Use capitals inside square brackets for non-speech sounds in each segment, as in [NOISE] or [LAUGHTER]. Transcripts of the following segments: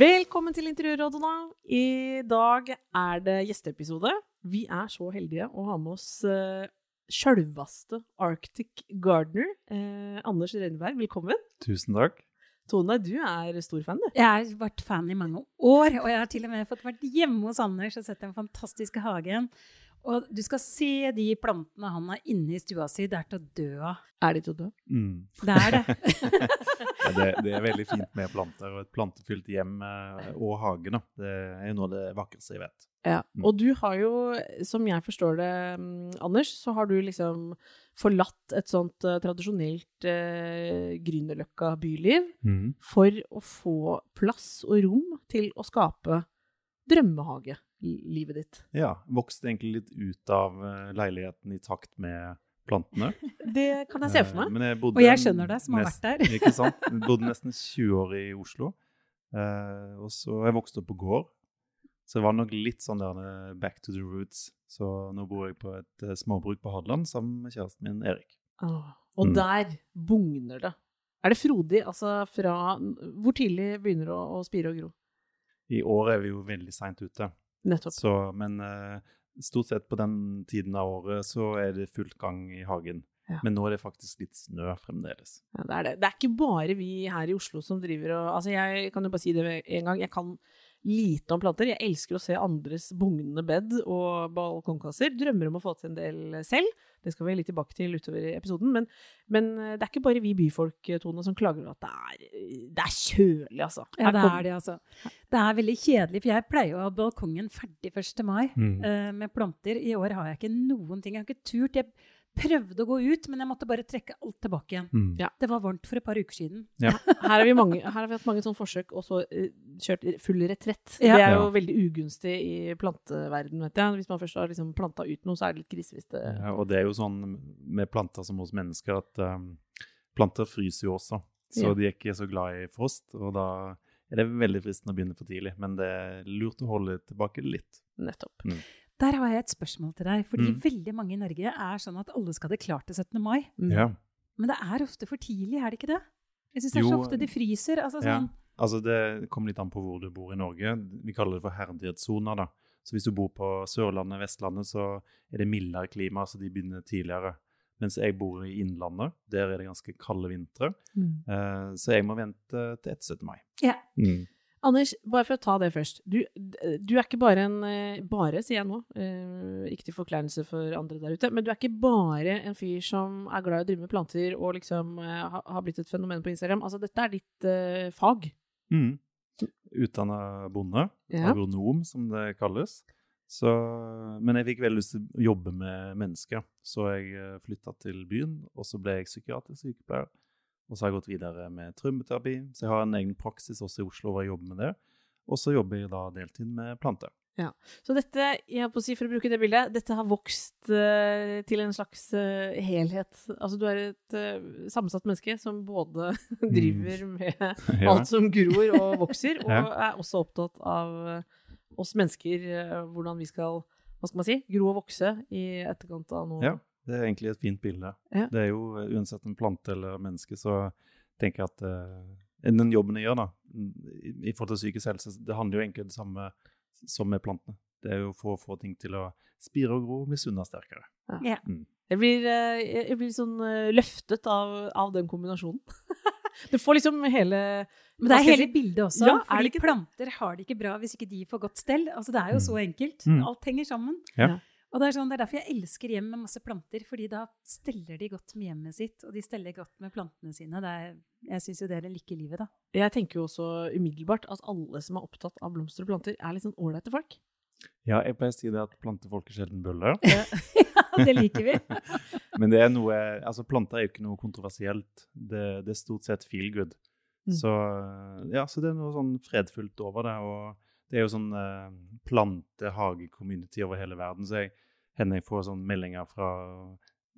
Velkommen til Interiørrådet. I dag er det gjesteepisode. Vi er så heldige å ha med oss uh, sjølvaste Arctic Gardener. Eh, Anders Rønneberg, velkommen. Tusen takk. Tone, du er stor fan, du. Jeg har vært fan i mange år, og jeg har til og med fått vært hjemme hos Anders og sett den fantastiske hagen. Og du skal se de plantene han har inne i stua si. Det er til å dø av. Er de til å dø? Mm. Det er det. [LAUGHS] Ja, det, det er veldig fint med planter, og et plantefylt hjem eh, og hage. Det er noe av det vakreste jeg vet. Ja. Mm. Og du har jo, som jeg forstår det, mm, Anders, så har du liksom forlatt et sånt uh, tradisjonelt uh, Grünerløkka byliv Mm. for å få plass og rom til å skape drømmehagelivet ditt. Ja, vokste egentlig litt ut av eh, leiligheten i takt med plantene. [LAUGHS] Det kan jeg se for Eh, meg. Men jeg bodde Og jeg skjønner det, som har vært der. [LAUGHS] Ikke sant? [LAUGHS] Jeg bodde nesten 20 år i Oslo. Eh, og så jeg vokste opp på gård. Så det var nok litt sånn der eh, back to the roots. Så nå bor jeg på et eh, småbruk på Hadeland sammen med kjæresten min Erik. Ah, og Mm. der bugner det. Er det frodig? Altså fra Hvor tidlig begynner det å, å spire og gro? I år er vi jo veldig seint ute. Nettopp. Så, men eh, stort sett på den tiden av året så er det fullt gang i hagen. Ja. Men nå er det faktisk litt snø fremdeles. Ja, det er det. Det er ikke bare vi her i Oslo som driver og Altså, jeg kan jo bare si det en gang. Jeg kan lite om planter. Jeg elsker å se andres bugnende bed og balkongkasser. Drømmer om å få til en del selv. Det skal vi litt tilbake til utover i episoden. Men, men eh, det er ikke bare vi byfolk, Tone, som klager over at det er, det er kjølig, altså. Ja, det er det, altså. Det er veldig kjedelig, for jeg pleier å ha balkongen ferdig 1. mai eh, med planter. I år har jeg ikke noen ting. Jeg har ikke turt. Jeg prøvde å gå ut, men jeg måtte bare trekke alt tilbake igjen. Mm. Ja. Det var varmt for et par uker siden. Ja. Her har vi, mange, her har vi hatt mange sånne forsøk, og så eh, kjørt full retrett. Ja. Det er jo Ja. veldig ugunstig i planteverden, vet jeg. Hvis man først har liksom planta ut noe, så er det litt krise hvis det Ja, og det er jo sånn med planter som hos mennesker at um, planter fryser jo også. Så Ja. de er ikke så glad i frost, og da er det veldig fristende å begynne for tidlig. Men det er lurt å holde tilbake litt. Nettopp. Der har jeg et spørsmål til deg. Fordi Mm. veldig mange i Norge er sånn at alle skal ha det klart til 17. mai. Mm. Ja. Men det er ofte for tidlig, er det ikke det? Jeg syns det er så ofte de fryser. Altså Ja. sånn Altså Det kommer litt an på hvor du bor i Norge. Vi kaller det for herdighetssoner. da. Så hvis du bor på Sørlandet, Vestlandet, så er det mildere klima, så de begynner tidligere. Mens jeg bor i Innlandet, der er det ganske kalde vintre. Mm. Uh, så jeg må vente til etter 17. mai. Ja. Mm. Anders, bare for å ta det først. Du, du er ikke bare en eh, Bare, sier jeg nå. eh, ikke til forkleinelse for andre der ute. Men du er ikke bare en fyr som er glad i å drive med planter og liksom eh, har blitt et fenomen på Instagram. Altså, dette er ditt uh, fag. Mm. Utdanna bonde, Ja. agronom som det kalles. Så, men jeg fikk veldig lyst til å jobbe med mennesker, så jeg flytta til byen. Og så ble jeg psykiatrisk sykepleier. Og så har jeg gått videre med traumeterapi. Så jeg har en egen praksis også i Oslo hvor jeg jobber med det. Og så jobber jeg da deltid med planter. Så dette, jeg har på å si, for å bruke det bildet, dette har vokst uh, til en slags uh, helhet. Altså du er et uh, sammensatt menneske som både [LAUGHS] driver med [LAUGHS] Ja. alt som gror og vokser, og Ja. er også opptatt av oss mennesker, hvordan vi skal, hva skal man si, gro og vokse i etterkant av noe. Ja, det er egentlig et fint bilde. Ja. Det er jo eh, uansett en plante eller menneske, så tenker jeg at uh, den jobben jeg gjør da, i, i forhold til psykisk helse, det handler jo egentlig det samme som med plantene. Det er jo for å få ting til å spire og gro og bli sunne og sterkere. Ja. Jeg blir, eh, jeg blir sånn eh, løftet av, av den kombinasjonen. [LAUGHS] du får liksom hele Men det er hele si? bildet også. Ja, fordi ikke planter har det ikke bra hvis ikke de får godt stell. Altså, det er jo så enkelt. Mm. Alt henger sammen. Ja. Og det er, sånn, det er derfor jeg elsker hjem med masse planter, fordi da steller de godt med hjemmet sitt, og de steller godt med plantene sine. Det er, jeg syns jo det er det like livet, da. Jeg tenker jo også umiddelbart at alle som er opptatt av blomster og planter, er litt sånn ålreite folk. Ja, jeg pleier å si det at plantefolk er sjelden bøller. [LAUGHS] ja, det liker vi. [LAUGHS] Men det er noe Altså, planter er jo ikke noe kontroversielt. Det, det er stort sett feel good. Mm. Så ja, så det er noe sånn fredfullt over det. Og det er jo sånn uh, plante-hage-community over hele verden, så jeg hender jeg får sånn meldinger fra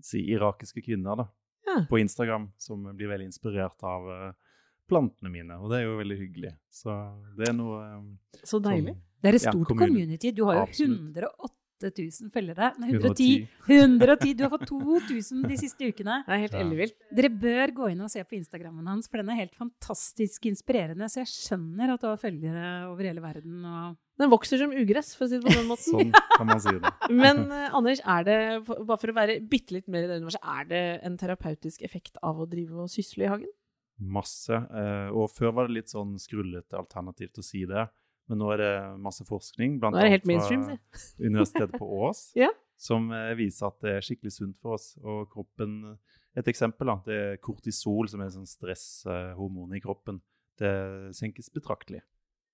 si, irakiske kvinner da, ja. på Instagram som blir veldig inspirert av uh, plantene mine, og det er jo veldig hyggelig. Så det er noe um, Så deilig. Sånn, det er et stort ja, community. Du har jo 108 8000 følgere. Nei, 110. 110. [LAUGHS] Du har fått 2000 de siste ukene. Det er helt ellevilt. Dere bør gå inn og se på Instagrammen hans, for den er helt fantastisk inspirerende. Så jeg skjønner at du har følgere over hele verden. og... Den vokser som ugress, for å si det på den måten. sånn kan man si det. [LAUGHS] Men uh, Anders, er det, bare for å være bitte litt mer i det universet, er det en terapeutisk effekt av å drive og sysle i hagen? Masse. Uh, og før var det litt sånn skrullete alternativt å si det. Men nå er det masse forskning, blant annet fra si. Universitetet på Ås, [LAUGHS] Ja. som eh, viser at det er skikkelig sunt for oss. Og kroppen Et eksempel da, det er kortisol, som er sånn stresshormon i kroppen. Det senkes betraktelig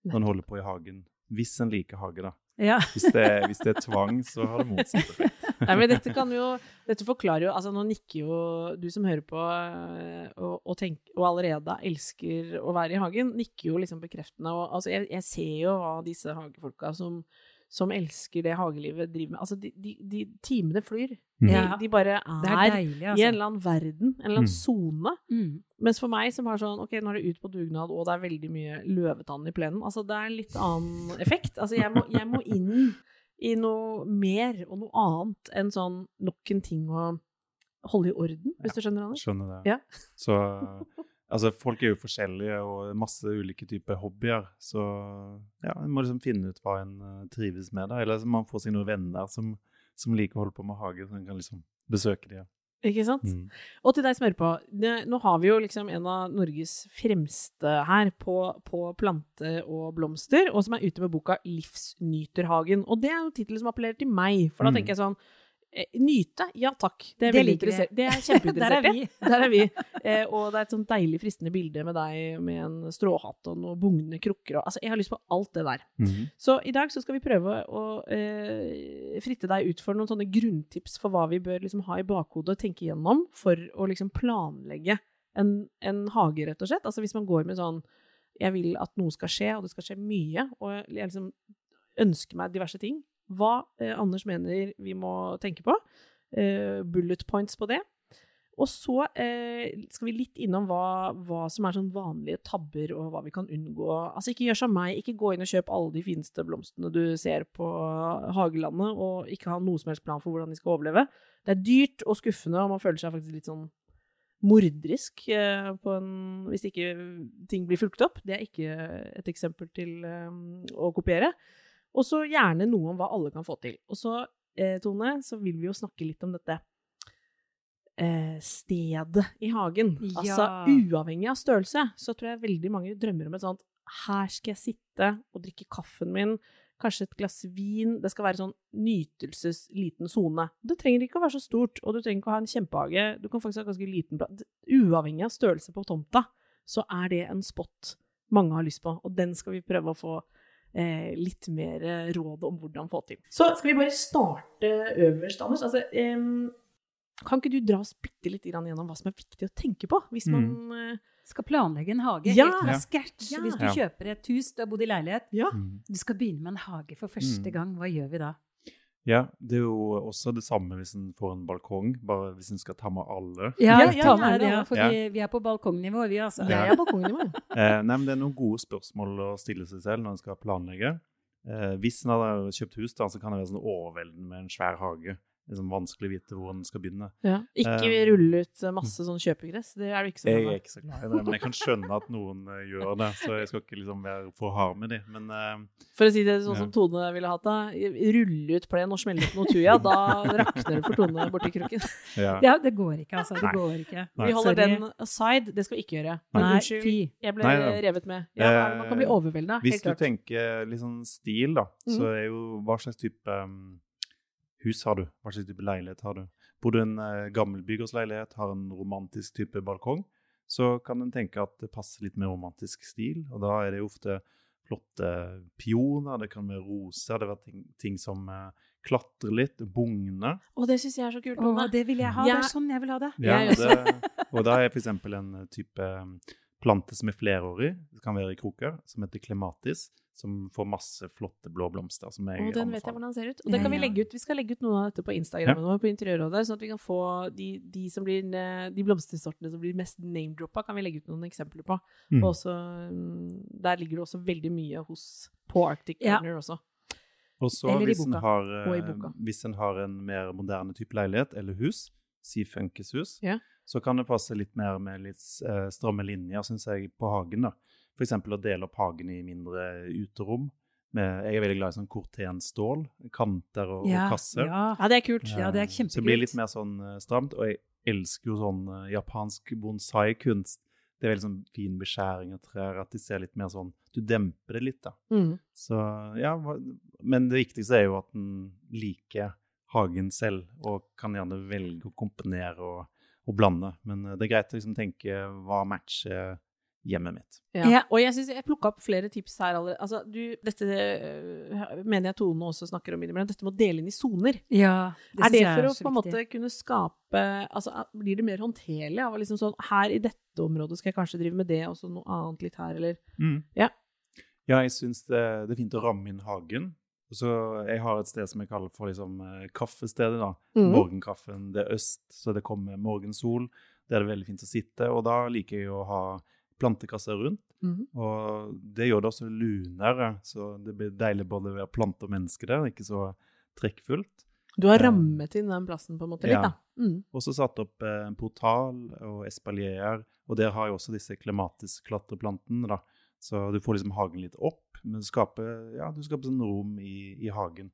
når en holder på i hagen. Hvis en liker hage, da. Ja. Hvis det, hvis det er tvang, så har det motsatt effekt. [LAUGHS] Nei, men dette kan jo Dette forklarer jo Altså, nå nikker jo du som hører på eh, og, og, tenk, og allerede elsker å være i hagen, nikker jo liksom bekreftende. Og altså, jeg, jeg ser jo hva disse hagefolka som, som elsker det hagelivet, driver med. Altså, de, de, de timene flyr. De, de bare Det er er, deilig, i en altså. eller annen verden, en eller annen Mm. sone. Mm. Mens for meg som har sånn Ok, nå er det ut på dugnad, og det er veldig mye løvetann i plenen. Altså, det er en litt annen effekt. Altså, jeg må, jeg må inn i noe mer og noe annet enn sånn nok en ting å holde i orden, hvis du skjønner, Anders? Skjønner det. Ja. Så altså, folk er jo forskjellige og masse ulike typer hobbyer. Så ja, en må liksom finne ut hva en eh, trives med. da. Eller man får seg noen venner som, som liker å holde på med hage, så en kan liksom besøke dem. Ikke sant? Mm. Og til deg som hører på, det, nå har vi jo liksom en av Norges fremste her på, på plante og blomster, og som er ute med boka 'Livsnyterhagen'. Og det er jo tittelen som appellerer til meg, for da Mm. tenker jeg sånn Nyte, ja takk. Det er, Det veldig liker vi. interessert- Det er [LAUGHS] kjempeinteressert er i. vi. [LAUGHS] Der er vi. Eh, og det er et sånn deilig fristende bilde med deg med en stråhatt og noen bugnende krukker. Og, altså, jeg har lyst på alt det der. Mhm. Så i dag så skal vi prøve å eh, fritte deg ut for noen sånne grunntips for hva vi bør liksom ha i bakhodet og tenke gjennom for å liksom planlegge en, en hage, rett og slett. Altså hvis man går med sånn Jeg vil at noe skal skje, og det skal skje mye, og jeg liksom ønsker meg diverse ting. Hva eh, Anders mener vi må tenke på. Eh, bullet points på det. Og så eh, skal vi litt innom hva, hva som er sånn vanlige tabber, og hva vi kan unngå. Altså, ikke gjør som meg, ikke gå inn og kjøp alle de fineste blomstene du ser på hagelandet, og ikke ha noe som helst plan for hvordan de skal overleve. Det er dyrt og skuffende, og man føler seg faktisk litt sånn morderisk en, hvis ikke ting blir fulgt opp. Det er ikke et eksempel til å kopiere. Og så gjerne noe om hva alle kan få til. Og så, eh, Tone, så vil vi jo snakke litt om dette eh, stedet i hagen. Ja. Altså uavhengig av størrelse, så tror jeg veldig mange drømmer om et sånt her skal jeg sitte og drikke kaffen min, kanskje et glass vin. Det skal være sånn nytelsesliten sone. Det trenger ikke å være så stort, og du trenger ikke å ha en kjempehage. Du kan faktisk ha ganske liten plass. Uavhengig av størrelse på tomta, så er det en spot mange har lyst på, og den skal vi prøve å få eh, litt mer eh, råd om hvordan få til. Så skal vi bare starte øverst, Anders. Altså, em, kan ikke du dra oss bitte litt gjennom hva som er viktig å tenke på hvis man eh, Skal planlegge en hage Ja. helt fra Ja. scratch. Ja. Hvis du Ja. kjøper et hus, du har bodd i leilighet, Ja. Mm. du skal begynne med en hage for første Mm. gang. Hva gjør vi da? Ja, det er jo også det samme hvis en får en balkong, bare hvis en skal ta med alle. Ja, Ja, ja, ta med det, ja, for Ja. vi, vi er på balkongnivå, vi altså. Jeg er balkongnivå. [LAUGHS] Eh, nei, men Det er noen gode spørsmål å stille seg selv når en skal planlegge. Eh, hvis en har kjøpt hus, da, så kan det være sånn overveldende med en svær hage. Sånn vanskelig å vite hvor en skal begynne. Ja. Ikke uh, rulle ut eh, masse sånn kjøpegress. Det er du ikke så Jeg er ikke så glad i det, men jeg kan skjønne at noen uh, gjør det. Så jeg skal ikke liksom være for hard med dem. Men uh, For å si det sånn Ja. som Tone ville hatt det, rulle ut plen og smelle ut noe tuja, da rakner det for Tone borti krukken. ja. Ja, det går ikke, altså. Det Nei. går ikke. Nei. Vi holder Sorry. den aside. Det skal vi ikke gjøre. Nei, unnskyld, jeg ble Nei revet med. Ja, man kan bli overvelda. Hvis Helt du tenker litt sånn stil, da, så Mhm. er jo hva slags type um, hus har du? Hva slags type leilighet har du? Bor du i en uh, gammelbygårdsleilighet, har en romantisk type balkong, så kan en tenke at det passer litt mer romantisk stil. Og da er det jo ofte flotte pioner, det kan være roser, det kan være ting, ting som uh, klatre litt, bugne. Og det syns jeg er så kult. Åh, det vil jeg ha. Ja. Det er sånn jeg vil ha det. Ja, og, det, og da er f.eks. en type plante som er flerårig, det kan være i kroker, som heter klematis. som får masse flotte blå blomster. som jeg Og den vet jeg hvordan den ser ut. Og den kan vi legge ut. Vi skal legge ut noe av dette på Instagram ja. på Interiørrådet, sånn at vi kan få de, de, som blir, eh, de blomstersortene som blir mest name-droppa, kan vi legge ut noen eksempler på. Mm. Og også, mm, der ligger det også veldig mye hos, på Arctic Ja. Også. Og så hvis en har, eh, hvis en har en mer moderne type leilighet eller hus, si funkishus, Ja. Så kan det passe litt mer med litt eh, stramme linjer, syns jeg, på hagen. da. F.eks. å dele opp hagen i mindre uterom. Med, jeg er veldig glad i sånn kortenstål, kanter og, og kasser. Ja. Ja, det er kult. Ja, det er kjempekult. Så det blir litt mer sånn eh, stramt. Og jeg elsker jo sånn eh, japansk bonsai-kunst. Det er veldig sånn fin beskjæring av trær, at de ser litt mer sånn Du demper det litt, da. Mm. Så ja, Men det viktigste er jo at en liker hagen selv, og kan gjerne velge å komponere og, og blande. Men eh, det er greit å liksom tenke hva matcher hjemmet mitt. Ja. Ja. Og jeg syns jeg plukka opp flere tips her. allerede. Altså, du, dette øh, mener jeg Tone også snakker om innimellom. Dette med å dele inn i soner. Ja, er det for for å på en måte kunne skape altså, Blir det mer håndterlig av å liksom sånn Her i dette området skal jeg kanskje drive med det, og så noe annet litt her, eller Ja. Ja, jeg syns det, det er fint å ramme inn hagen. Så jeg har et sted som jeg kaller for liksom, eh, kaffestedet. da. Mm. Morgenkaffen. Det er øst, så det kommer morgensol. Det er det veldig fint å sitte. Og da liker jeg å ha plantekasser rundt. Mm. Og det gjør det også lunere, så det blir deilig både å være plante og menneske der. Ikke så trekkfullt. Du har rammet inn den plassen på en måte litt, Ja. da. Mm. Og så satt opp eh, en portal og espalier, og der har jeg også disse klematisklatreplantene. da. Så du får liksom hagen litt opp, men du skaper, ja, du skaper sånn rom i, i hagen.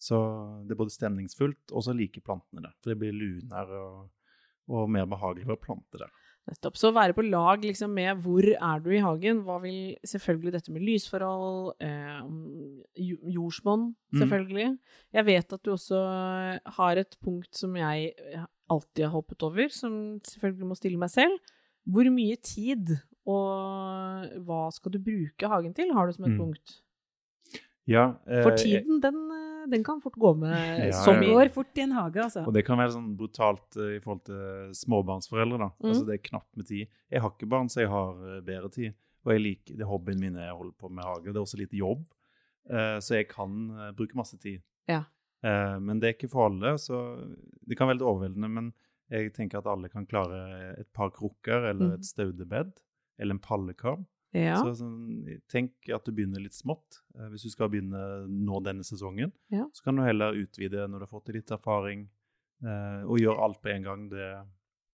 Så det er både stemningsfullt, og så liker plantene det. For det blir lunere og, og mer behagelig å plante der. Nettopp. Så være på lag liksom, med hvor er du i hagen? Hva vil selvfølgelig dette med lysforhold, eh, jordsmonn, selvfølgelig. Mm. selvfølgelig. Jeg vet at du også har et punkt som jeg alltid har hoppet over, som selvfølgelig må stille meg selv. Hvor mye tid og hva skal du bruke hagen til, har du som et Mm. punkt? Ja, eh, For tiden, den, eh, den kan fort gå med Ja, som Det i går fort i en hage, altså. Og det kan være sånn brutalt eh, i forhold til småbarnsforeldre. da. Mm. Altså Det er knapt med tid. Jeg har ikke barn, så jeg har eh, bedre tid. Og jeg liker, det er hobbyen min jeg holder på med hage. Det er også litt jobb, eh, så jeg kan eh, bruke masse tid. Ja. Eh, men det er ikke for alle, så det kan være litt overveldende. Men jeg tenker at alle kan klare et par krukker eller Mm. et staudebed eller en pallekar. Ja. Så sånn, tenk at du begynner litt smått. Eh, hvis du skal begynne nå denne sesongen, Ja. så kan du heller utvide når du har fått litt erfaring, eh, og gjøre alt på en gang. Det,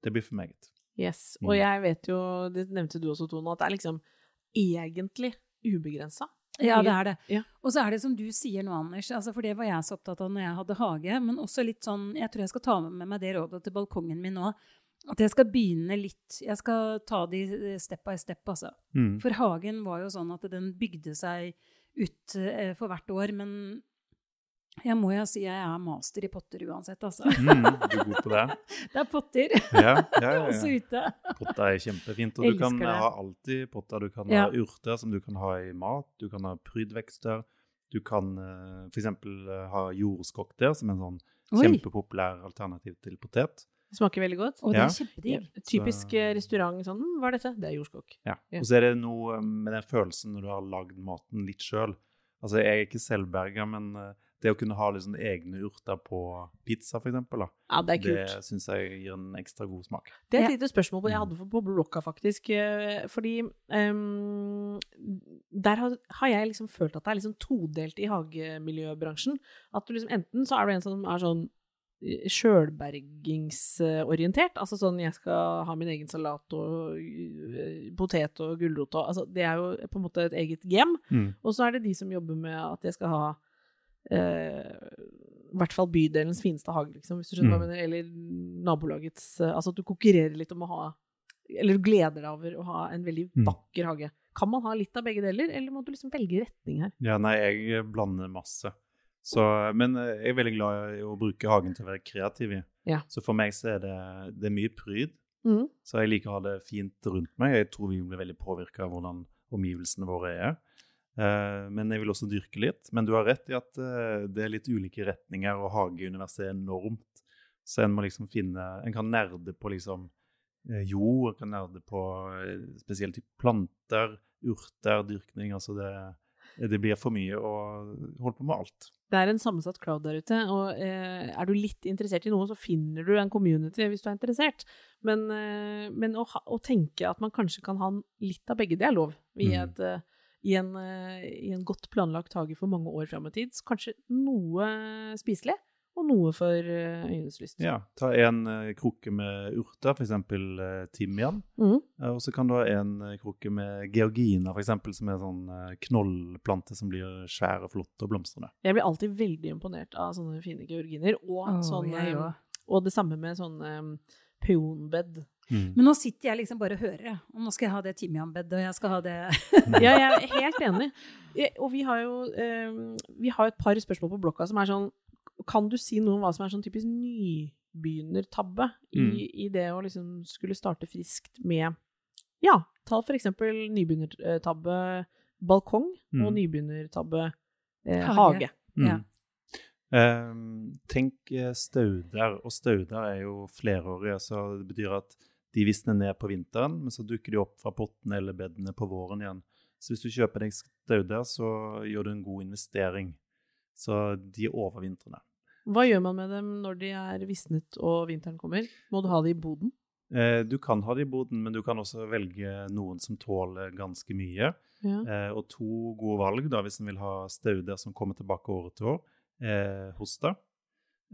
det blir for meget. Yes. Mm. Og jeg vet jo, det nevnte du også, Tone, at det er liksom egentlig ubegrensa. Ja, det er det. Ja. Og så er det som du sier nå, Anders, altså for det var jeg så opptatt av når jeg hadde hage, men også litt sånn, jeg tror jeg skal ta med meg det rådet til balkongen min nå, at jeg skal begynne litt, jeg skal ta de step by step, altså. Mm. For hagen var jo sånn at den bygde seg ut eh, for hvert år, men jeg må jo si jeg er master i potter uansett, altså. Mm, du er god på det? [LAUGHS] Det er potter, Ja, ja, ja, [LAUGHS] også ute. Potter er kjempefint. Og du kan det. ha alltid potter. Du kan Ja. ha urter som du kan ha i mat. Du kan ha prydvekster. Du kan uh, f.eks. Uh, ha jordskokk der, som er en sånn kjempepopulær alternativ til potet. Det smaker veldig godt. Og det er kjempedigg. Typisk Så- eh, restaurant sånn, "Hm, hva er dette? Det er jordskokk. Ja. Ja. Og så er det noe eh, med den følelsen når du har lagd maten litt sjøl. Altså, jeg er ikke selvberga, men eh, det å kunne ha liksom egne urter på pizza, for eksempel, Ja, det er det syns jeg gir en ekstra god smak. Det er et Ja. lite spørsmål jeg hadde på blokka, faktisk. Fordi um, der har, har jeg liksom følt at det er liksom todelt i hagemiljøbransjen. At du liksom enten så er du en som er sånn sjølbergingsorientert. Altså sånn jeg skal ha min egen salat og eh, potet og gulrot og Altså det er jo på en måte et eget hjem. Mm. Og så er det de som jobber med at jeg skal ha eh, i hvert fall bydelens fineste hage, liksom, hvis du skjønner hva jeg mener. Eller nabolagets eh, Altså at du konkurrerer litt om å ha Eller du gleder deg over å ha en veldig Mm. vakker hage. Kan man ha litt av begge deler, eller må du liksom velge retning her? Ja, nei, jeg blander masse. Så, men eh, jeg er veldig glad i å bruke hagen til å være kreativ i. Ja. Så for meg så er det, det er mye pryd. Mm. Så jeg liker å ha det fint rundt meg. Jeg tror vi blir veldig påvirka av hvordan omgivelsene våre er. Eh, men jeg vil også dyrke litt. Men du har rett i at eh, det er litt ulike retninger, og hageuniverset er enormt. Så en må liksom finne En kan nerde på liksom jord, en kan nerde på spesielle typer planter, urter, dyrkning. Altså det, det blir for mye å holde på med alt. Det er en sammensatt crowd der ute, og eh, er du litt interessert i noe, så finner du en community hvis du er interessert. Men, eh, men å, ha, å tenke at man kanskje kan ha litt av begge, det er lov. I, Mm. et, eh, i, en, uh, I en godt planlagt hage for mange år fram i tid. Så Kanskje noe spiselig, og noe for eh, øyenes lyst. Ja, Ta en eh, krukke med urter, f.eks. Uh, timian. Mm. Eh, og så kan du ha en eh, krukke med georgina, f.eks., som er sånn eh, knollplante som blir svær og flott og blomstrende. Jeg blir alltid veldig imponert av sånne fine georginer. Og, oh, sånne, ja. eh, og det samme med sånn um, peonbed. Men nå sitter jeg liksom bare og hører. Og nå skal jeg ha det timianbedet, og jeg skal ha det Ja, jeg er helt enig. Og vi har jo eh, vi har et par spørsmål på blokka som er sånn Kan du si noe om hva som er sånn typisk nybegynnertabbe i, Mm. i det å liksom skulle starte friskt med Ja, ta for eksempel nybegynnertabbe balkong og Mm. nybegynnertabbe eh, Hage. hage. Ja. Mm. Ehm, tenk eh, stauder, og stauder er jo flerårige, så det betyr at de visner ned på vinteren, men så dukker de opp fra pottene eller bedene på våren igjen. Så hvis du kjøper deg stauder, så gjør du en god investering. Så de er overvintrende. Hva gjør man med dem når de er visnet og vinteren kommer? Må du ha dem i boden? Eh, du kan ha det i boden, men du kan også velge noen som tåler ganske mye. Ja. Eh, og to gode valg da, hvis en vil ha stauder som kommer tilbake året til år. Eh, hosta,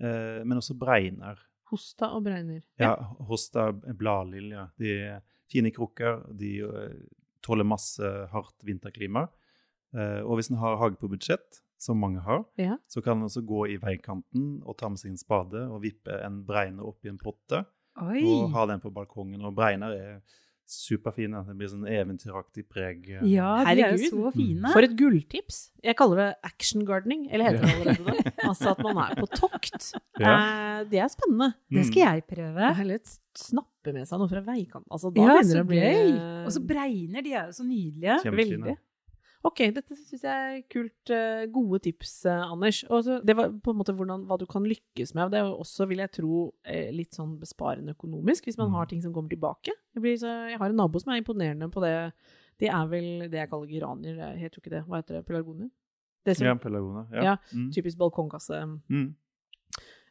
eh, men også bregner. Hosta og bregner. Ja, hosta bladlilje. De er fine krukker. De eh, tåler masse hardt vinterklima. Eh, og hvis en har hage på budsjett, som mange har, Ja. så kan en også gå i veikanten og ta med seg en spade og vippe en bregner i en potte Oi! og ha den på balkongen. Og bregner er superfine. Det blir sånn eventyraktig preg. eh. Ja, de er jo Herregud. så fine. For et gulltips! Jeg kaller det action gardening. Eller heter det allerede det? Altså at man er på tokt. [LAUGHS] Eh, det er spennende. Det skal jeg prøve. Litt snappe med seg noe fra veikanten. Altså, da Ja, begynner det å bli gøy! Og så bregner, de er jo så nydelige. Kjempefine. Veldig. Ok, dette syns jeg er kult. eh, Gode tips, eh, Anders. Og så- det var på en måte hvordan, hva du kan lykkes med. Det er jo også, vil jeg tro, eh, litt sånn besparende økonomisk, hvis man Mm. har ting som kommer tilbake. Jeg, blir så, jeg har en nabo som er imponerende på det. Det er vel det jeg kaller geranier. Jeg heter jo ikke det. Hva heter det? Pelargoner? Det som Ja, pelargoner. Ja. Ja, Mm. typisk balkongkasse. Mm.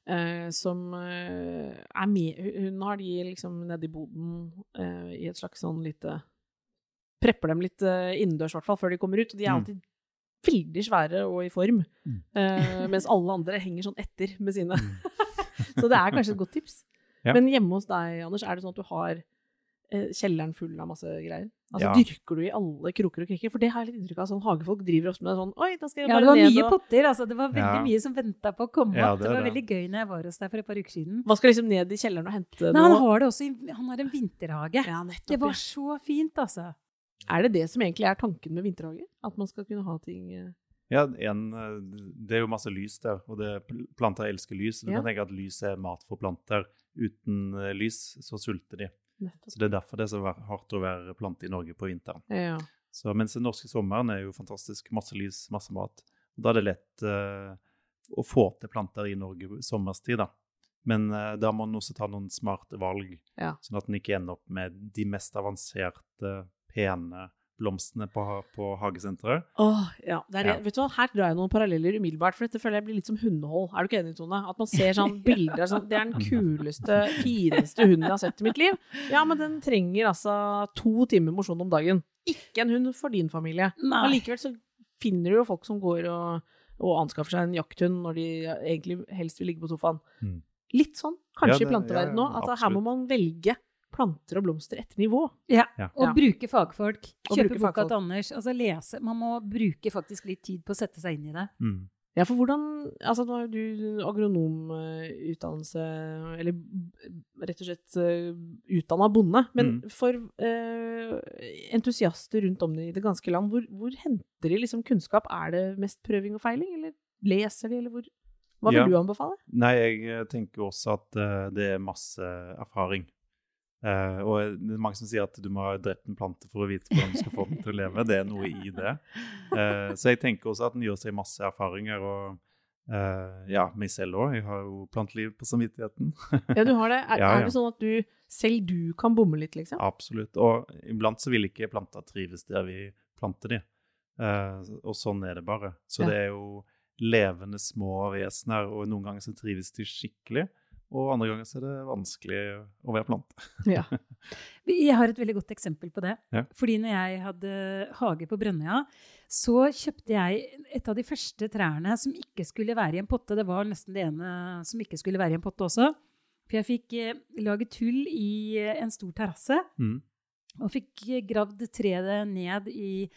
eh, som eh, er med Hun har de liksom nede i boden eh, i et slags sånn lite Prepper dem litt uh, innendørs, hvert fall, før de kommer ut. Og de er Mm. alltid veldig svære og i form, Mm. Uh, mens alle andre henger sånn etter med sine. [LAUGHS] Så det er kanskje et godt tips. Ja. Men hjemme hos deg, Anders, er det sånn at du har eh, kjelleren full av masse greier? Altså Ja. Dyrker du i alle kroker og krikker? For det har jeg litt inntrykk av. Sånn hagefolk driver ofte med sånn Oi, da skal jeg bare ned og Ja, det var mye og potter. Altså. Det var veldig Ja. mye som venta på å komme Ja, opp. det Det, var det. veldig gøy når jeg var hos deg for et par uker siden. Hva skal liksom ned i kjelleren og hente Nei, han noe? har det også i, Han har en vinterhage. Ja, nettopp. Det var ja. så fint, altså. Er det det som egentlig er tanken med vinterhage? At man skal kunne ha ting eh, Ja, en, eh, det er jo masse lys der, og det, planter elsker lys. Du Ja. kan tenke at lys er mat for planter. Uten eh, lys så sulter de. nettopp? Så Det er derfor det er så hardt å være plante i Norge på vinteren. Ja. Så Mens den norske sommeren er jo fantastisk. Masse lys, masse mat. Da er det lett uh, å få til planter i Norge sommerstid, da. Men uh, da må man også ta noen smarte valg, Ja. sånn at man ikke ender opp med de mest avanserte, pene blomstene på, på hagesenteret. Åh, ja. Det er, Ja. Vet du hva, Her drar jeg noen paralleller umiddelbart, for dette føler jeg blir litt som hundehold. Er du ikke enig, Tone? At man ser sånn [LAUGHS] bilder sånn Det er den kuleste, fineste hunden jeg har sett i mitt liv. Ja, men den trenger altså to timer mosjon om dagen. Ikke en hund for din familie. Nei. Allikevel så finner du jo folk som går og, og anskaffer seg en jakthund når de egentlig helst vil ligge på sofaen. Mm. Litt sånn, kanskje Ja, i det- planteverdenen ja, òg. at her må man velge planter og blomster etter nivå. Ja. Ja. Og bruke fagfolk. Kjøpe bruke boka fagfolk. til Anders. Altså lese. Man må bruke faktisk litt tid på å sette seg inn i det. Mm. Ja, for hvordan Altså, nå har jo du agronomutdannelse, eller rett og slett utdanna bonde. Men Mm. for eh, entusiaster rundt om i det ganske land, hvor, hvor henter de liksom kunnskap? Er det mest prøving og feiling, eller leser de, eller hvor Hva vil Ja. du anbefale? Nei, jeg eh, tenker også at eh, det er masse erfaring. Eh, og det er mange som sier at du må ha drept en plante for å vite hvordan du skal få den til å leve. Det er noe i det. Uh, så jeg tenker også at den gjør seg masse erfaringer. og uh, ja, meg selv òg. Jeg har jo planteliv på samvittigheten. Ja, du har det. Er, Ja, [LAUGHS] ja. er det sånn at du, selv du kan bomme litt, liksom? Absolutt. Og iblant så vil ikke planta trives der vi planter de. Og sånn er det bare. Så Ja. det er jo levende små vesener, og noen ganger så trives de skikkelig. Og andre ganger så er det vanskelig å være plante. [LAUGHS] Ja. Jeg har et veldig godt eksempel på det. Ja. Fordi når jeg hadde hage på Brønnøya, så kjøpte jeg et av de første trærne som ikke skulle være i en potte. Det var nesten det ene som ikke skulle være i en potte også. For jeg fikk eh, laget hull i eh, en stor terrasse, Mm. og fikk eh, gravd treet ned i,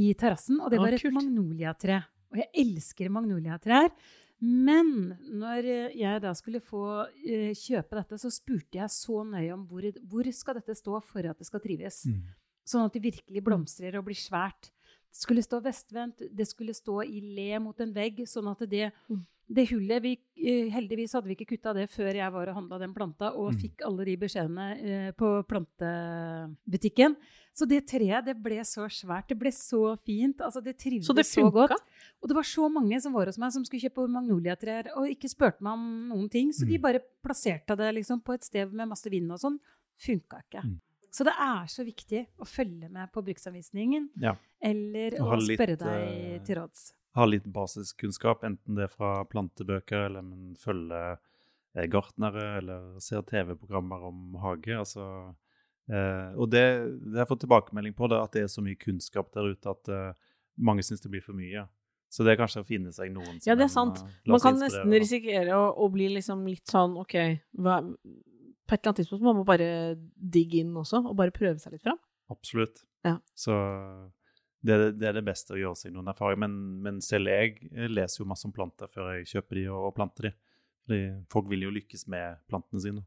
i terrassen. Og det var var et kult. magnoliatre. Og jeg elsker magnoliatrær. Men når eh, jeg da skulle få eh, kjøpe dette, så spurte jeg så nøye om hvor, hvor skal dette stå for at det skal trives. Mm. Sånn at det virkelig blomstrer og blir svært. Det skulle stå vestvendt, det skulle stå i le mot en vegg, sånn at det, Mm. Det hullet vi, eh, Heldigvis hadde vi ikke kutta det før jeg var og handla den planta, og Mm. fikk alle de beskjedene eh, på plantebutikken. Så det treet det ble så svært, det ble så fint. altså Det trivdes Så det så godt. Og det var så mange som var hos meg som skulle kjøpe magnoliatrær og ikke spurte meg om noen ting. Så de Mm. bare plasserte det liksom på et sted med masse vind og sånn. Funka ikke. Mm. Så det er så viktig å følge med på bruksanvisningen, Ja. eller å spørre eh, deg til råds. Ha litt basiskunnskap, enten det er fra plantebøker eller men følge eh, gartnere eller ser TV-programmer om hage. altså... Eh, og det, det har jeg fått tilbakemelding på, det, at det er så mye kunnskap der ute at eh, mange syns det blir for mye. Så det er kanskje å finne seg noen som Ja, det er sant. En, Man kan nesten risikere å, å bli liksom litt sånn OK, hva, på et eller annet tidspunkt må man bare digge inn også, og bare prøve seg litt fram. Absolutt. Ja. Så det, det er det beste å gjøre seg noen erfaringer. Men, men selv jeg leser jo masse om planter før jeg kjøper de og, planter de. Fordi folk vil jo lykkes med plantene sine.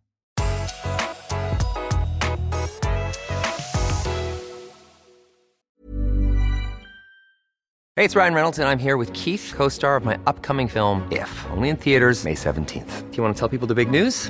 Hey, it's Ryan Reynolds, and I'm here with Keith, co star of my upcoming film, If, only in theaters, May 17th. Do you want to tell people the big news?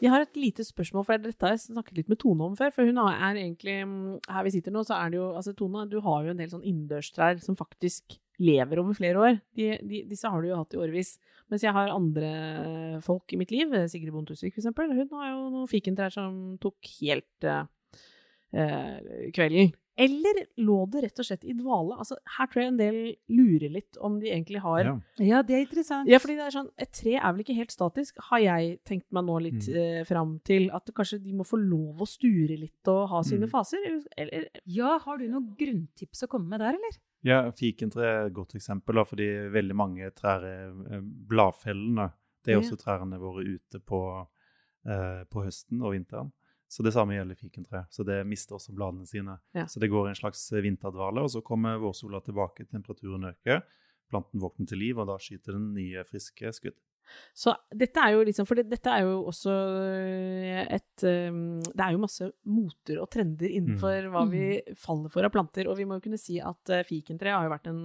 Vi har et lite spørsmål, for dette har jeg snakket litt med Tone om før. For hun er egentlig mm, Her vi sitter nå, så er det jo Altså, Tone, du har jo en del sånn innendørstrær som faktisk lever over flere år. De, de, disse har du jo hatt i årevis. Mens jeg har andre folk i mitt liv, Sigrid Bonde Tusvik eksempel, hun har jo noen fikentrær som tok helt eh, eh, kvelden. Eller lå det rett og slett i dvale? Altså, her tror jeg en del lurer litt om de egentlig har Ja. Ja, det er interessant. ja, fordi det er sånn, Et tre er vel ikke helt statisk, har jeg tenkt meg nå litt Mm. eh, fram til. At kanskje de må få lov å sture litt og ha sine Mm. faser? Eller, Ja, har du noen grunntips å komme med der, eller? Ja, Fikentre er et godt eksempel, da, fordi veldig mange trær er eh, bladfellende. Det er Ja. også trærne våre ute på, eh, på høsten og vinteren. Så det samme gjelder fikentreet. Så det mister også bladene sine. Ja. Så det går en slags vinterdvale, og så kommer vårsola tilbake, temperaturen øker, planten våkner til liv, og da skyter den nye, friske skudd. Så dette er jo liksom For dette er jo også et um, Det er jo masse moter og trender innenfor hva vi faller for av planter. Og vi må jo kunne si at uh, fikentre har jo vært en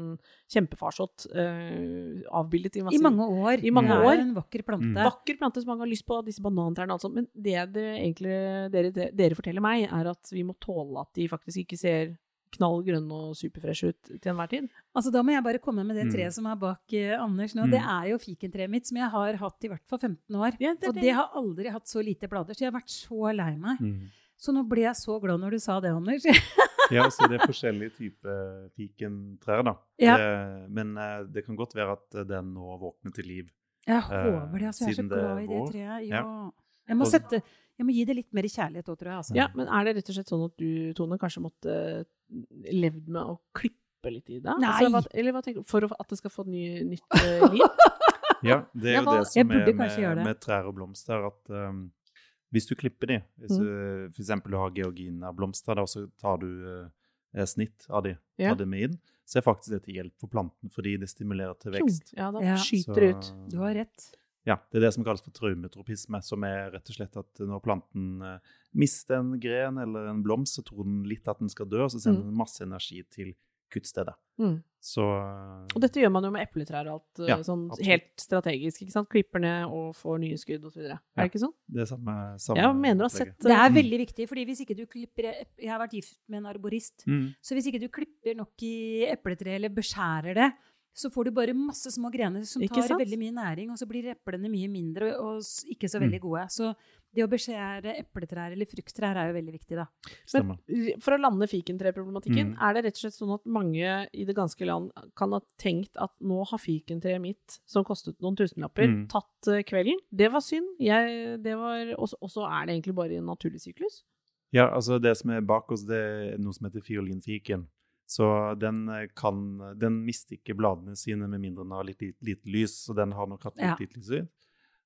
kjempefarsott uh, avbildet i masse I mange år. I mange Det er år. en vakker plante. Mm. Vakker plante som mange har lyst på, disse banantrærne og alt sånt. Men det, det egentlig dere, dere forteller meg, er at vi må tåle at de faktisk ikke ser knall grønne og superfreshe ut til enhver tid. Altså, da må jeg bare komme med det Mm. treet som er bak eh, Anders nå. Mm. Det er jo fikentreet mitt, som jeg har hatt i hvert fall 15 år. Ja, det og det. har aldri hatt så lite blader, så jeg har vært så lei meg. Så nå ble jeg så glad når du sa det, Anders. [LAUGHS] Ja, så det er forskjellige typer fikentrær, da. Ja. Det, men eh, det kan godt være at eh, den nå våkner til liv. Jeg Eh, håper det. Altså, jeg er så glad i det treet. Ja. Ja. Jeg, må sette, jeg må gi det litt mer kjærlighet òg, tror jeg. Altså. Ja, men er det rett og slett sånn at du, Tone, kanskje måtte eh, levd med å klippe litt i det? Nei. Altså, hva, eller hva tenker du? For at det skal få ny, nytt eh, liv? [LAUGHS] Ja, det er jo det som er med, med trær og blomster, at um, Hvis du klipper de, hvis Mm. du for eksempel har georgina-blomster, og så tar du eh, snitt av de, Ja. tar det med inn, så er faktisk det til hjelp for planten, fordi det stimulerer til vekst. Ja, da Ja. skyter det ut. Du har rett. Ja, det er det som kalles for traumetropisme, som er rett og slett at når planten eh, mister en gren eller en blomst, så tror den litt at den skal dø, og så sender Mm. den masse energi til kuttstedet. Mm. Så eh, Og dette gjør man jo med epletrær og alt, eh, Ja, sånn absolutt. helt strategisk, ikke sant? Klipper ned og får nye skudd og så videre. Er Ja. det ikke sånn? det er samme, samme ja, mener du har sett Det er Mm. veldig viktig, fordi hvis ikke du klipper Jeg har vært gift med en arborist. Mm. Så hvis ikke du klipper nok i epletreet eller beskjærer det, så får du bare masse små grener som tar veldig mye næring, og så blir eplene mye mindre og ikke så Mm. veldig gode. Så det å beskjære epletrær eller frukttrær er jo veldig viktig, da. Stemmer. Men for å lande fikentreproblematikken, Mm. er det rett og slett sånn at mange i det ganske land kan ha tenkt at nå har fikentreet mitt, som kostet noen tusenlapper, Mm. tatt eh, kvelden? Det var synd. Jeg, det var, og så er det egentlig bare en naturlig syklus. Ja, altså det som er bak oss, det er noe som heter fiolinfiken. Så den eh, kan Den mister ikke bladene sine med mindre den har litt lite, lite lys, så den har nok hatt litt Ja. lite lys.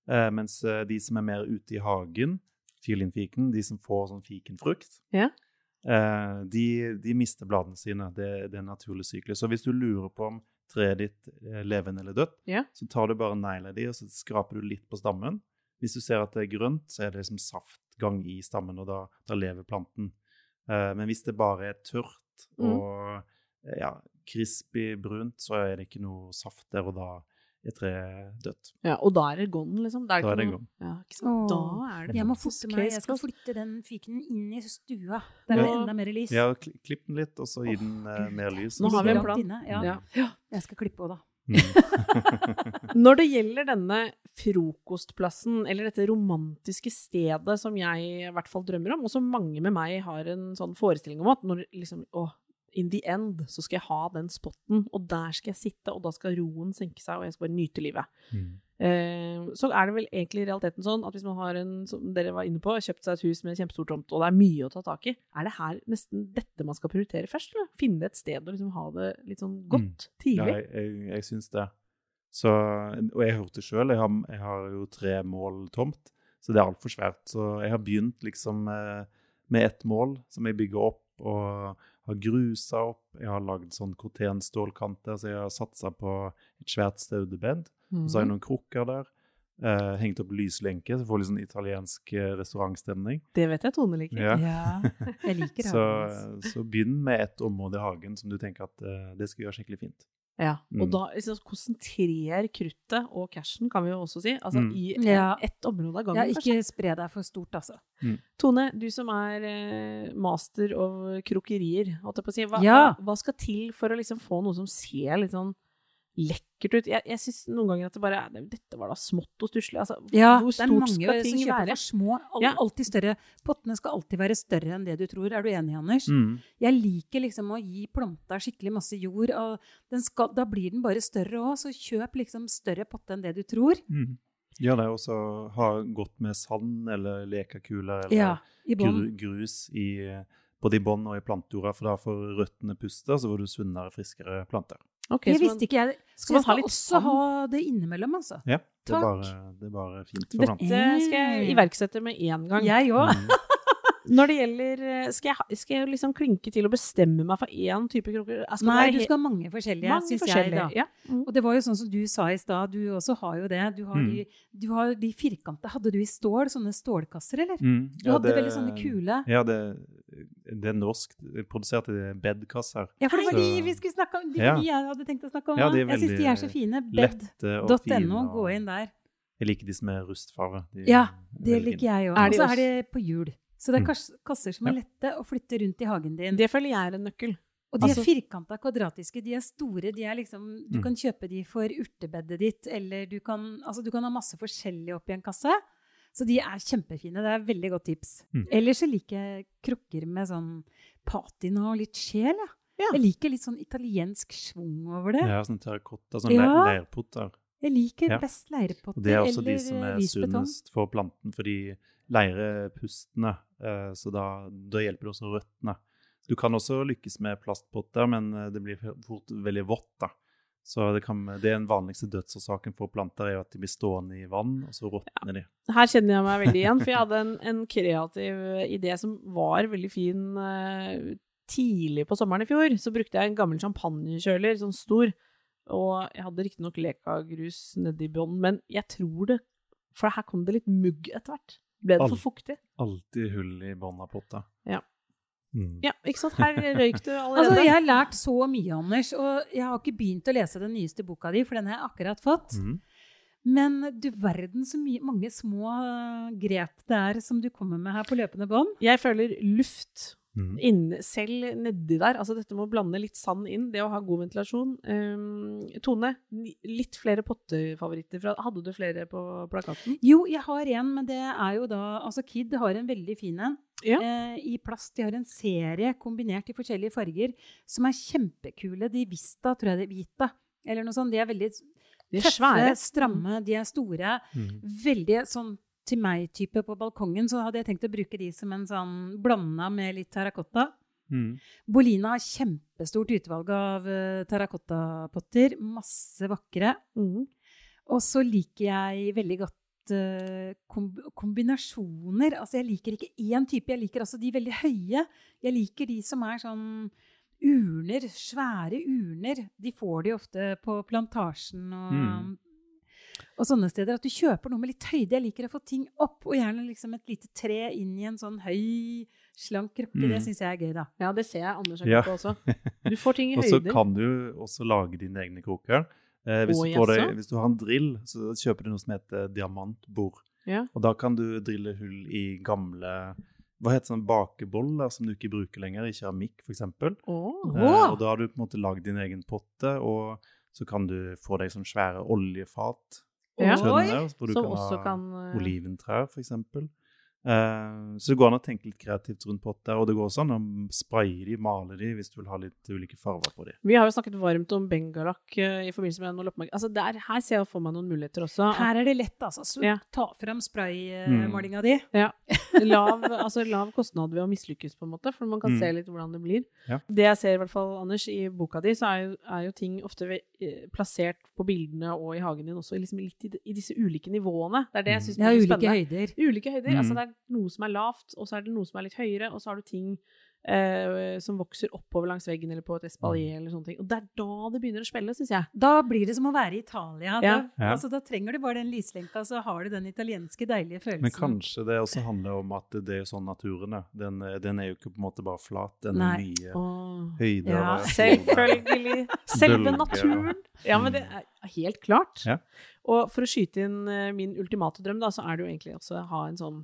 Eh, mens eh, de som er mer ute i hagen, fiolinfiken, de som får sånn fikenfrukt, Ja. eh, de, de mister bladene sine. Det, det er en naturlig syklus. Så hvis du lurer på om treet ditt er levende eller dødt, Ja. så tar du bare negler de, og så skraper du litt på stammen. Hvis du ser at det er grønt, så er det liksom saftgang i stammen, og da, da lever planten. Men hvis det bare er tørt Mm. og ja, crispy brunt, så er det ikke noe saft der, og da er treet dødt. Ja, og da er det gone, liksom. Da er, Da er det noe- gone. Ja, ikke sant? Da er det Jeg må faktisk meg. Jeg skal flytte den fiken inn i stua. Der er det Ja. enda mer lys. Ja, klipp den litt, og så gi den oh, mer lys. Nå har vi en plan. Ja. Jeg skal klippe òg, da. Mm. [LAUGHS] Når det gjelder denne frokostplassen, eller dette romantiske stedet som jeg i hvert fall drømmer om, og som mange med meg har en sånn forestilling om at når liksom, å, in the end så skal jeg ha den spotten, og der skal jeg sitte, og da skal roen senke seg, og jeg skal bare nyte livet. Mm. Eh, så er det vel egentlig i realiteten sånn at hvis man har en, som dere var inne på, kjøpt seg et hus med en kjempestor tomt, og det er mye å ta tak i, er det her nesten dette man skal prioritere først? Eller? Finne et sted å liksom ha det litt sånn godt, Ja, tidlig? jeg, jeg, jeg syns det. Så, og jeg hørte sjøl. Jeg, har- jeg har jo tre mål tomt, så det er altfor svært. Så jeg har begynt liksom med, med ett mål som jeg bygger opp, og har grusa opp. Jeg har lagd sånn kortenstålkanter, så jeg har satsa på et svært staudebed. Mm. så har jeg Mhm. noen krukker der. Eh, hengt opp lyslenke, så får litt sånn italiensk eh, restaurantstemning. Det vet jeg Tone liker. Ja. Ja, jeg [LAUGHS] liker Så, så begynn med et område i hagen som du tenker at eh, det skal gjøre skikkelig fint. Ja, og Mm. da liksom, konsentrer kruttet og cashen, kan vi jo også si, altså Mm. i Ja. ett område av Ja, gangen. ikke spre deg for stort, altså. Tone, du som er eh, master of krokerier, holdt jeg på å si, hva, Ja. hva skal til for å liksom få noe som ser litt sånn lekkert ut? Jeg, jeg syns noen ganger at det bare Dette var da smått og stusslig. Altså, Ja, hvor det er mange som kjøper være? for små. All, Ja. Alltid større. Pottene skal alltid være større enn det du tror. Er du enig, Anders? Mm. Jeg liker liksom å gi planta skikkelig masse jord. Og den skal, da blir den bare større òg, så kjøp liksom større potte enn det du tror. Mm. Ja, det er også ha godt med sand eller lekekuler eller Ja, i grus i, både i bånn og i plantejorda, for da får røttene puste, så får du sunnere, friskere planter. Ok, Det visste ikke jeg. skal Så man jeg ha skal litt også ha det innimellom, altså. Ja, det er bare, det er bare fint for Dette planten. skal jeg iverksette med en gang. Jeg òg. Mm. [LAUGHS] Når det gjelder eh, Skal jeg, skal jeg liksom klinke til og bestemme meg for én type krukker? Nei, du skal ha mange forskjellige, mange syns jeg. da. Ja. Mm. Og det var jo sånn som du sa i stad, du også har jo det. Du har, Mm. de, du har de firkanta. Hadde du i stål, sånne stålkasser, eller? Mm. Du hadde det- veldig sånne kule. Ja, det, det norskproduserte norsk produsert bedkasser. Ja, for det var de vi skulle snakke om. De, Ja. de jeg hadde tenkt å snakke om. Ja, er jeg syns de er så fine. Lette og fine. Bed.no, og- gå inn der. Jeg liker de som er rustfarve. De Ja, Det liker jeg òg. Er Og så er de på hjul. Så det er Mm. kasser som er lette å flytte rundt i hagen din. Det føler jeg er en nøkkel. Og de er altså- firkanta, kvadratiske. De er store. De er liksom, du Mm. kan kjøpe de for urtebedet ditt, eller du kan, altså du kan ha masse forskjellig oppi en kasse. Så de er kjempefine. Det er et veldig godt tips. Mm. Ellers så liker jeg krukker med sånn patina og litt sjel. Ja. Ja. Jeg liker litt sånn italiensk schwung over det. Ja, sånn terrakotta, sånn Ja. leirpotter. Jeg liker Ja. best leirepotter Og det er også de som er sunnest for planten, fordi leire er pustende, eh, så da, da hjelper det også røttene. Du kan også lykkes med plastpotter, men eh, det blir fort veldig vått, da. Så det, kan, det er den vanligste dødsårsaken for planter, er jo at de blir stående i vann, og så råtner de. Her kjenner jeg meg veldig igjen, for jeg hadde en, en kreativ idé som var veldig fin eh, tidlig på sommeren i fjor. Så brukte jeg en gammel champagnekjøler, sånn stor, og jeg hadde riktignok lekagrus nedi bånn, men jeg tror det For her kom det litt mugg etter hvert. Ble det Alt, for fuktig? Alltid hull i bånn av potta. Ja. Mm. Ja, ikke sant. Her røyk du [LAUGHS] allerede. Altså, jeg har lært så mye, Anders, og jeg har ikke begynt å lese den nyeste boka di, for den har jeg akkurat fått. Mm. Men du verden så mye, mange små grep det er som du kommer med her på løpende bånd. Jeg føler luft Mhm. inne, selv nedi der. Altså dette med å blande litt sand inn, det å ha god ventilasjon. Um, Tone, litt flere pottefavoritter. Fra, hadde du flere på plakaten? Jo, jeg har en, men det er jo da Altså, Kid har en veldig fin en. Ja. Eh, I plast. De har en serie kombinert i forskjellige farger som er kjempekule. De Vista, tror jeg det er Vita, eller noe sånt. De er veldig De er tøffe, svære. stramme, de er store. Mm. Veldig sånn til meg-type på balkongen, så hadde jeg tenkt å bruke de som en sånn blanda med litt terrakotta. Mm. Bolina har kjempestort utvalg av uh, terrakottapotter. Masse vakre. Mm. Og så liker jeg veldig godt eh, kom kombinasjoner. Altså, jeg liker ikke én type, jeg liker altså de veldig høye. Jeg liker de som er sånn urner, svære urner. De får de ofte på plantasjen og, Mm. Og sånne steder. At du kjøper noe med litt høyde. Jeg liker å få ting opp, og gjerne liksom et lite tre inn i en sånn høy, slank krukke. Mm. Det syns jeg er gøy, da. Ja, det ser jeg Anders har Ja. på også. Du får ting i [LAUGHS] Og så kan du også lage dine egne kroker. Eh, hvis, du deg, hvis du har en drill, så kjøper du noe som heter diamantbord. Ja. Og da kan du drille hull i gamle hva heter sånn bakeboller som du ikke bruker lenger, i keramikk f.eks. Oh. Eh, og da har du på en måte lagd din egen potte, og så kan du få deg sånn svære oljefat. Ja. Tønner, hvor du Som kan ha kan eh, oliventrær, f.eks. Uh, så det går an å tenke litt kreativt rundt potter. Og det går også an å spraye de, male de, hvis du vil ha litt ulike farger på de. Vi har jo snakket varmt om bengalakk eh, i forbindelse med noe loppemarked. Altså der, her ser jeg for meg noen muligheter også. Her er det lett, altså. Så Ja. ta fram spraymalinga di. [LAUGHS] lav, altså lav kostnad ved å mislykkes, på en måte, for man kan Mm. se litt hvordan det blir. Ja. Det jeg ser, i hvert fall, Anders, i boka di, så er jo, er jo ting ofte ved, eh, plassert på bildene og i hagen din også, liksom litt i, i disse ulike nivåene. Det er det jeg syns mm. er spennende. ulike høyder. Ulike høyder. Mm. Altså det er noe som er lavt, og så er det noe som er litt høyere, og så har du ting Uh, som vokser oppover langs veggen eller på et espalier eller sånne ting. Og det er da det begynner å spille, syns jeg. Da blir det som å være i Italia. Ja. Da, Ja. Altså, da trenger du bare den lyslenka, så har du den italienske deilige følelsen. Men kanskje det også handler om at det er sånn naturen er. Den, den er jo ikke på en måte bare flat, den er Nei. mye Åh. høyder. Ja, Selvfølgelig. [LAUGHS] Selve naturen. Ja, men det er helt klart. Ja. Og for å skyte inn eh, min ultimate drøm, da, så er det jo egentlig også å ha en sånn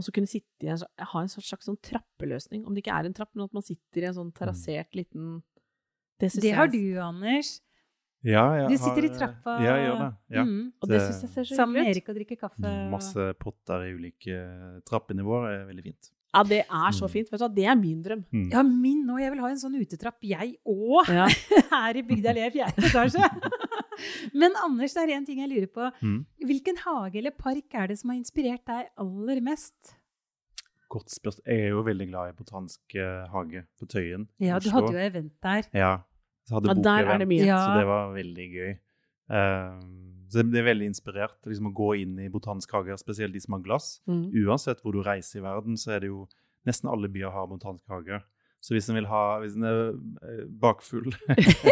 også kunne sitte i en, ha en slags slags sånn trappeløsning. Om det ikke er en trapp, men at man sitter i en sånn terrassert liten Det Det jeg har du, Anders. Ja, jeg Du sitter har- i trappa. Ja, jeg gjør det. Ja. Mm. Og det Det- syns jeg ser så Sammen med. Erik og drikker kaffe. Masse potter i ulike trappenivåer er veldig fint. Ja, det er så Mm. fint. Vet du hva, det er min drøm. Mm. Ja, min òg. Jeg vil ha en sånn utetrapp, jeg òg. Ja. [LAUGHS] Her i Bygda Lea fjerde etasje. [LAUGHS] Men Anders, det er én ting jeg lurer på. Mm. Hvilken hage eller park er det som har inspirert deg aller mest? Godt spørsmål. Jeg er jo veldig glad i Botanisk eh, hage på Tøyen. Ja, du hadde jo event der. Ja. Så hadde Ja, der er det bokevent, mye. Ja. Så det var veldig gøy. Eh, så det er veldig inspirert liksom, å gå inn i botanisk hage, spesielt de som har glass. Mm. Uansett hvor du reiser i verden, så er det jo nesten alle byer har botanisk hage. Så hvis en vil ha, hvis en er eh, bakfull,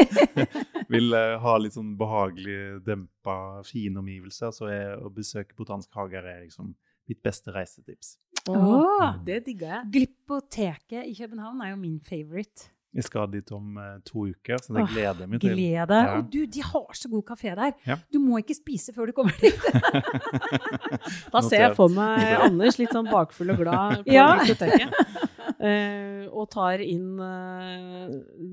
[LAUGHS] vil eh, ha litt sånn behagelig, dempa, fine omgivelser, så er å besøke botanisk hage er liksom mitt beste reisetips. Åh. Det digger jeg. Glypoteket i København er jo min favorite. Jeg skal dit om eh, to uker, så det gleder jeg meg til. Gled deg. Ja. Og du, de har så god kafé der. Ja. Du må ikke spise før du kommer dit. [LAUGHS] Da ser jeg for meg Anders litt sånn bakfull og glad på Ja. biblioteket. eh, og tar inn uh,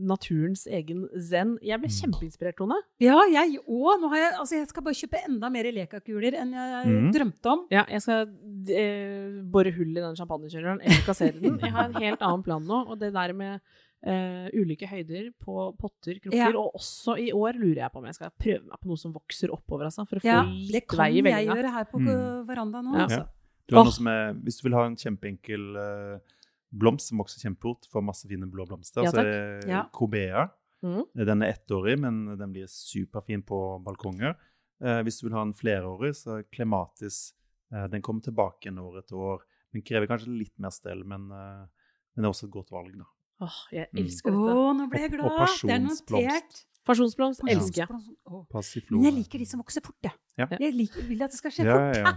naturens egen zen. Jeg ble kjempeinspirert, Tone. Ja, jeg òg. Jeg, altså jeg skal bare kjøpe enda mer lekakuler enn jeg mm. drømte om. Ja, jeg skal uh, bore hull i den champagnekjøleren eller kassere den. Jeg har en helt annen plan nå, og det der med eh, ulike høyder på potter, krukker, Ja. og også i år lurer jeg på om jeg skal prøve meg på noe som vokser oppover, altså, for å få Ja, det litt kan vei i jeg gjøre her på Mm. verandaen nå. Ja. Altså. Ja. Du har oh. noe som er, hvis du vil ha en kjempeenkel uh, blomst som vokser kjempefort, får masse fine blå blomster, Ja, så er det Ja. Cobea. Mm. Den er ettårig, men den blir superfin på balkonger. Uh, hvis du vil ha en flerårig, så er Clematis eh, Den kommer tilbake igjen år etter år. Den krever kanskje litt mer stell, men, men det er også et godt valg, da. Åh, jeg Mm. elsker Å, dette. nå ble jeg glad! og Det er notert. pasjonsblomst. Elsker jeg. Pasjonsblomst. Men jeg liker de som vokser fort, jeg. Ja. Jeg liker, vil at det skal skje ja, fort. ja, ja.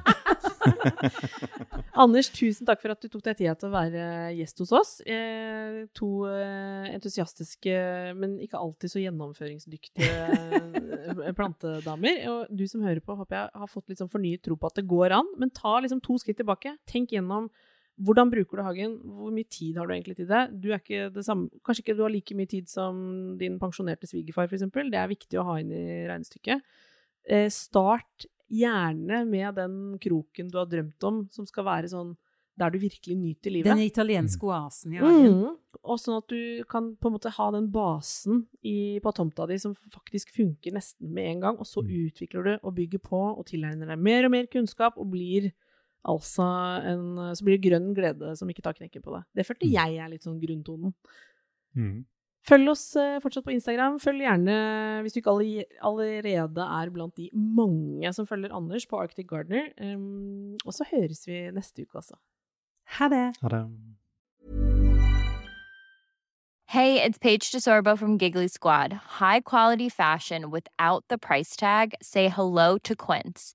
[LAUGHS] Anders, tusen takk for at du tok deg tida til å være gjest hos oss. Eh, to eh, entusiastiske, men ikke alltid så gjennomføringsdyktige eh, plantedamer. Og du som hører på, håper jeg har fått litt sånn fornyet tro på at det går an. Men ta liksom to skritt tilbake. Tenk gjennom hvordan bruker du hagen? Hvor mye tid har du egentlig til det? Du er ikke det samme, kanskje ikke du har like mye tid som din pensjonerte svigerfar, f.eks. Det er viktig å ha inn i regnestykket. Eh, start gjerne med den kroken du har drømt om, som skal være sånn der du virkelig nyter livet. Den italienske oasen i hagen. Mm. Og sånn at du kan på en måte ha den basen i, på tomta di som faktisk funker nesten med en gang, og så Mm. utvikler du og bygger på og tilegner deg mer og mer kunnskap og blir altså en Så blir det grønn glede som ikke tar knekken på deg. Det følte Mm. jeg er litt sånn grunntonen. Mm. Følg oss eh, fortsatt på Instagram. Følg gjerne, hvis du ikke allerede er blant de mange som følger Anders på Arctic Gardener. Um, og så høres vi neste uke altså. Ha det! Ha det. Hey, it's Paige DeSorbo from Giggly Squad. High quality fashion without the price tag. Say hello to Quince.